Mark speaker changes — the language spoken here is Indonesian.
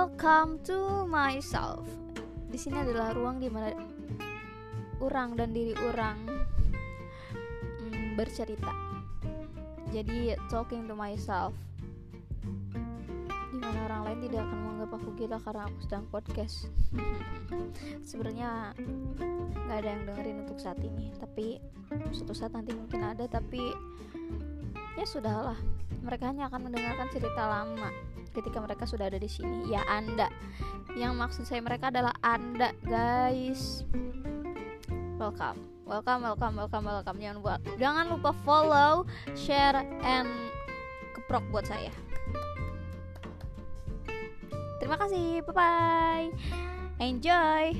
Speaker 1: Welcome to myself. Di sini adalah ruang di mana orang dan diri orang mm, bercerita. Jadi talking to myself. Di mana orang lain tidak akan menganggap aku gila karena aku sedang podcast. Sebenarnya nggak ada yang dengerin untuk saat ini, tapi suatu saat nanti mungkin ada. Tapi ya sudahlah, mereka hanya akan mendengarkan cerita lama ketika mereka sudah ada di sini. Ya anda. Yang maksud saya mereka adalah anda guys. Welcome. Welcome welcome welcome welcome. Jangan buat jangan lupa follow share and keprok buat saya. Terima kasih. Bye bye enjoy